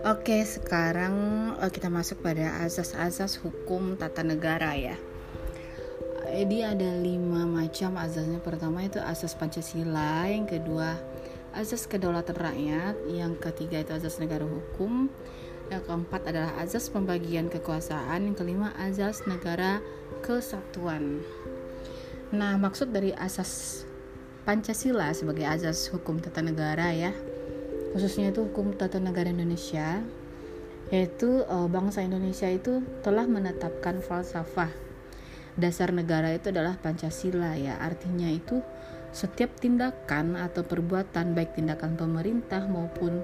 Oke, sekarang uh, kita masuk pada asas-asas hukum tata negara ya. Jadi ada lima macam asasnya. Pertama itu asas Pancasila, yang kedua asas kedaulatan rakyat, yang ketiga itu asas negara hukum, yang keempat adalah asas pembagian kekuasaan, yang kelima asas negara kesatuan. Nah, maksud dari asas Pancasila sebagai asas hukum tata negara ya. Khususnya itu hukum tata negara Indonesia yaitu uh, bangsa Indonesia itu telah menetapkan falsafah. Dasar negara itu adalah Pancasila ya. Artinya itu setiap tindakan atau perbuatan baik tindakan pemerintah maupun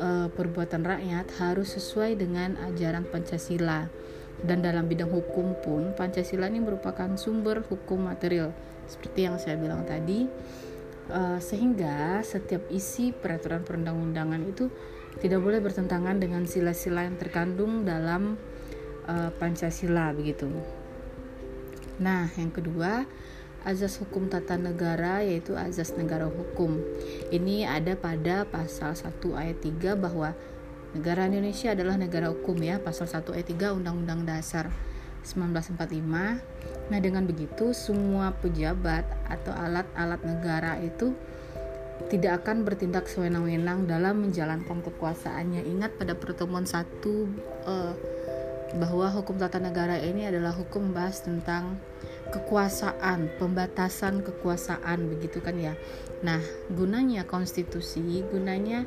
uh, perbuatan rakyat harus sesuai dengan ajaran Pancasila. Dan dalam bidang hukum pun Pancasila ini merupakan sumber hukum material seperti yang saya bilang tadi uh, sehingga setiap isi peraturan perundang-undangan itu tidak boleh bertentangan dengan sila-sila yang terkandung dalam uh, Pancasila begitu. Nah, yang kedua, azas hukum tata negara yaitu azas negara hukum. Ini ada pada pasal 1 ayat 3 bahwa negara Indonesia adalah negara hukum ya, pasal 1 ayat 3 Undang-Undang Dasar 1945 Nah, dengan begitu semua pejabat atau alat-alat negara itu tidak akan bertindak sewenang-wenang dalam menjalankan kekuasaannya. Ingat pada pertemuan satu uh, bahwa hukum tata negara ini adalah hukum membahas tentang kekuasaan, pembatasan kekuasaan begitu kan ya. Nah, gunanya konstitusi, gunanya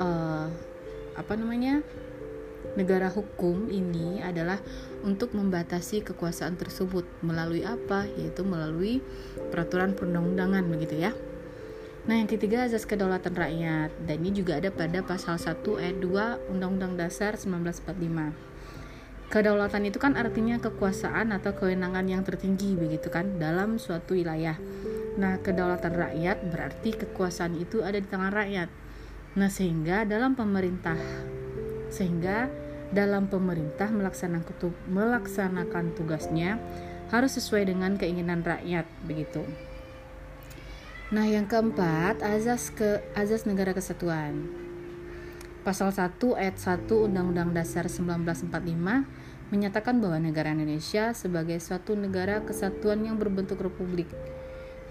uh, apa namanya? Negara hukum ini adalah untuk membatasi kekuasaan tersebut melalui apa? Yaitu melalui peraturan perundang-undangan begitu ya. Nah, yang ketiga azas kedaulatan rakyat dan ini juga ada pada pasal 1 ayat 2 Undang-Undang Dasar 1945. Kedaulatan itu kan artinya kekuasaan atau kewenangan yang tertinggi begitu kan dalam suatu wilayah. Nah, kedaulatan rakyat berarti kekuasaan itu ada di tangan rakyat. Nah, sehingga dalam pemerintah sehingga dalam pemerintah melaksanakan, tugasnya harus sesuai dengan keinginan rakyat begitu. Nah, yang keempat, azas ke azas negara kesatuan. Pasal 1 ayat 1 Undang-Undang Dasar 1945 menyatakan bahwa negara Indonesia sebagai suatu negara kesatuan yang berbentuk republik.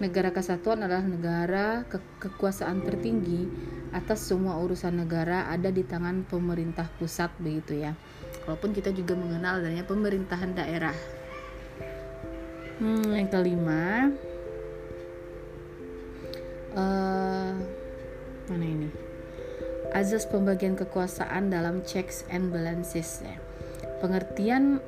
Negara kesatuan adalah negara ke kekuasaan tertinggi atas semua urusan negara ada di tangan pemerintah pusat begitu ya. Walaupun kita juga mengenal adanya pemerintahan daerah. Hmm, yang kelima, uh, mana ini? Azas pembagian kekuasaan dalam checks and balances ya. Pengertian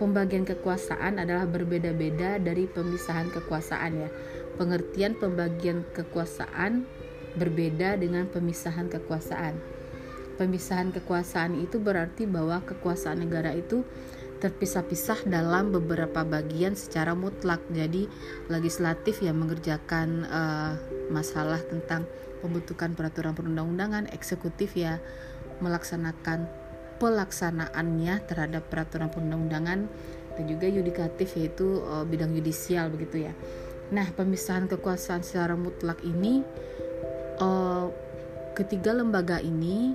pembagian kekuasaan adalah berbeda-beda dari pemisahan kekuasaan ya. Pengertian pembagian kekuasaan berbeda dengan pemisahan kekuasaan. Pemisahan kekuasaan itu berarti bahwa kekuasaan negara itu terpisah-pisah dalam beberapa bagian secara mutlak. Jadi legislatif yang mengerjakan uh, masalah tentang pembentukan peraturan perundang-undangan, eksekutif ya melaksanakan pelaksanaannya terhadap peraturan perundang-undangan dan juga yudikatif yaitu uh, bidang yudisial begitu ya. Nah, pemisahan kekuasaan secara mutlak ini uh, ketiga lembaga ini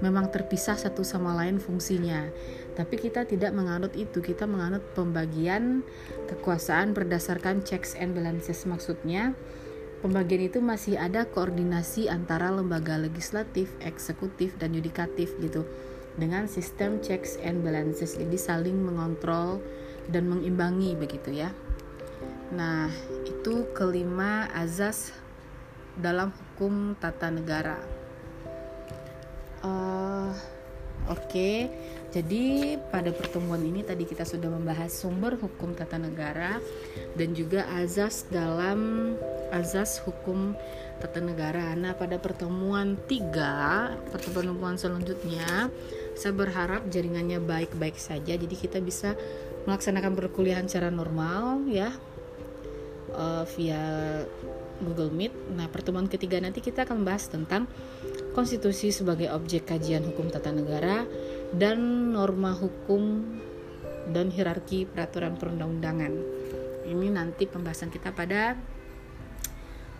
memang terpisah satu sama lain fungsinya. Tapi kita tidak menganut itu, kita menganut pembagian kekuasaan berdasarkan checks and balances. Maksudnya, pembagian itu masih ada koordinasi antara lembaga legislatif, eksekutif, dan yudikatif gitu. Dengan sistem checks and balances. Jadi saling mengontrol dan mengimbangi begitu ya. Nah, itu kelima azas dalam hukum tata negara. Uh, Oke, okay. jadi pada pertemuan ini tadi kita sudah membahas sumber hukum tata negara dan juga azas dalam azas hukum tata negara. Nah, pada pertemuan tiga, pertemuan selanjutnya, saya berharap jaringannya baik-baik saja. Jadi kita bisa melaksanakan perkuliahan secara normal ya uh, via Google Meet. Nah, pertemuan ketiga nanti kita akan membahas tentang konstitusi sebagai objek kajian hukum tata negara dan norma hukum dan hierarki peraturan perundang-undangan. Ini nanti pembahasan kita pada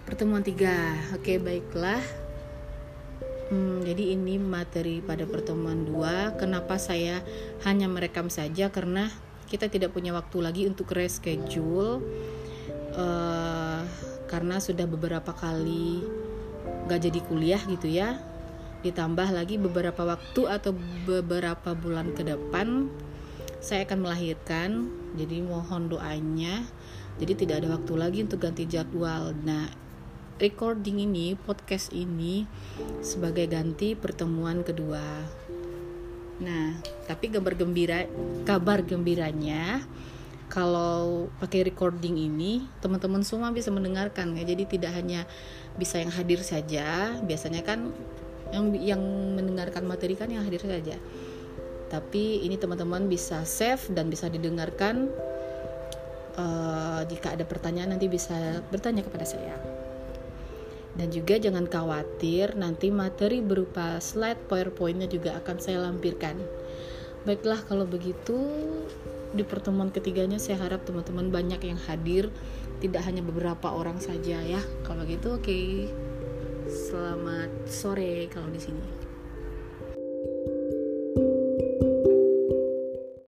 pertemuan tiga. Oke baiklah. Hmm, jadi ini materi pada pertemuan dua. Kenapa saya hanya merekam saja? Karena kita tidak punya waktu lagi untuk reschedule uh, karena sudah beberapa kali gak jadi kuliah gitu ya ditambah lagi beberapa waktu atau beberapa bulan ke depan saya akan melahirkan jadi mohon doanya jadi tidak ada waktu lagi untuk ganti jadwal. Nah recording ini podcast ini sebagai ganti pertemuan kedua. Nah tapi kabar gembira kabar gembiranya kalau pakai recording ini teman-teman semua bisa mendengarkan ya. Jadi tidak hanya bisa yang hadir saja biasanya kan yang yang mendengarkan materi kan yang hadir saja. Tapi ini teman-teman bisa save dan bisa didengarkan uh, jika ada pertanyaan nanti bisa bertanya kepada saya. Dan juga jangan khawatir nanti materi berupa slide powerpointnya juga akan saya lampirkan baiklah kalau begitu di pertemuan ketiganya saya harap teman-teman banyak yang hadir. Tidak hanya beberapa orang saja ya. Kalau begitu oke. Okay. selamat sore kalau di sini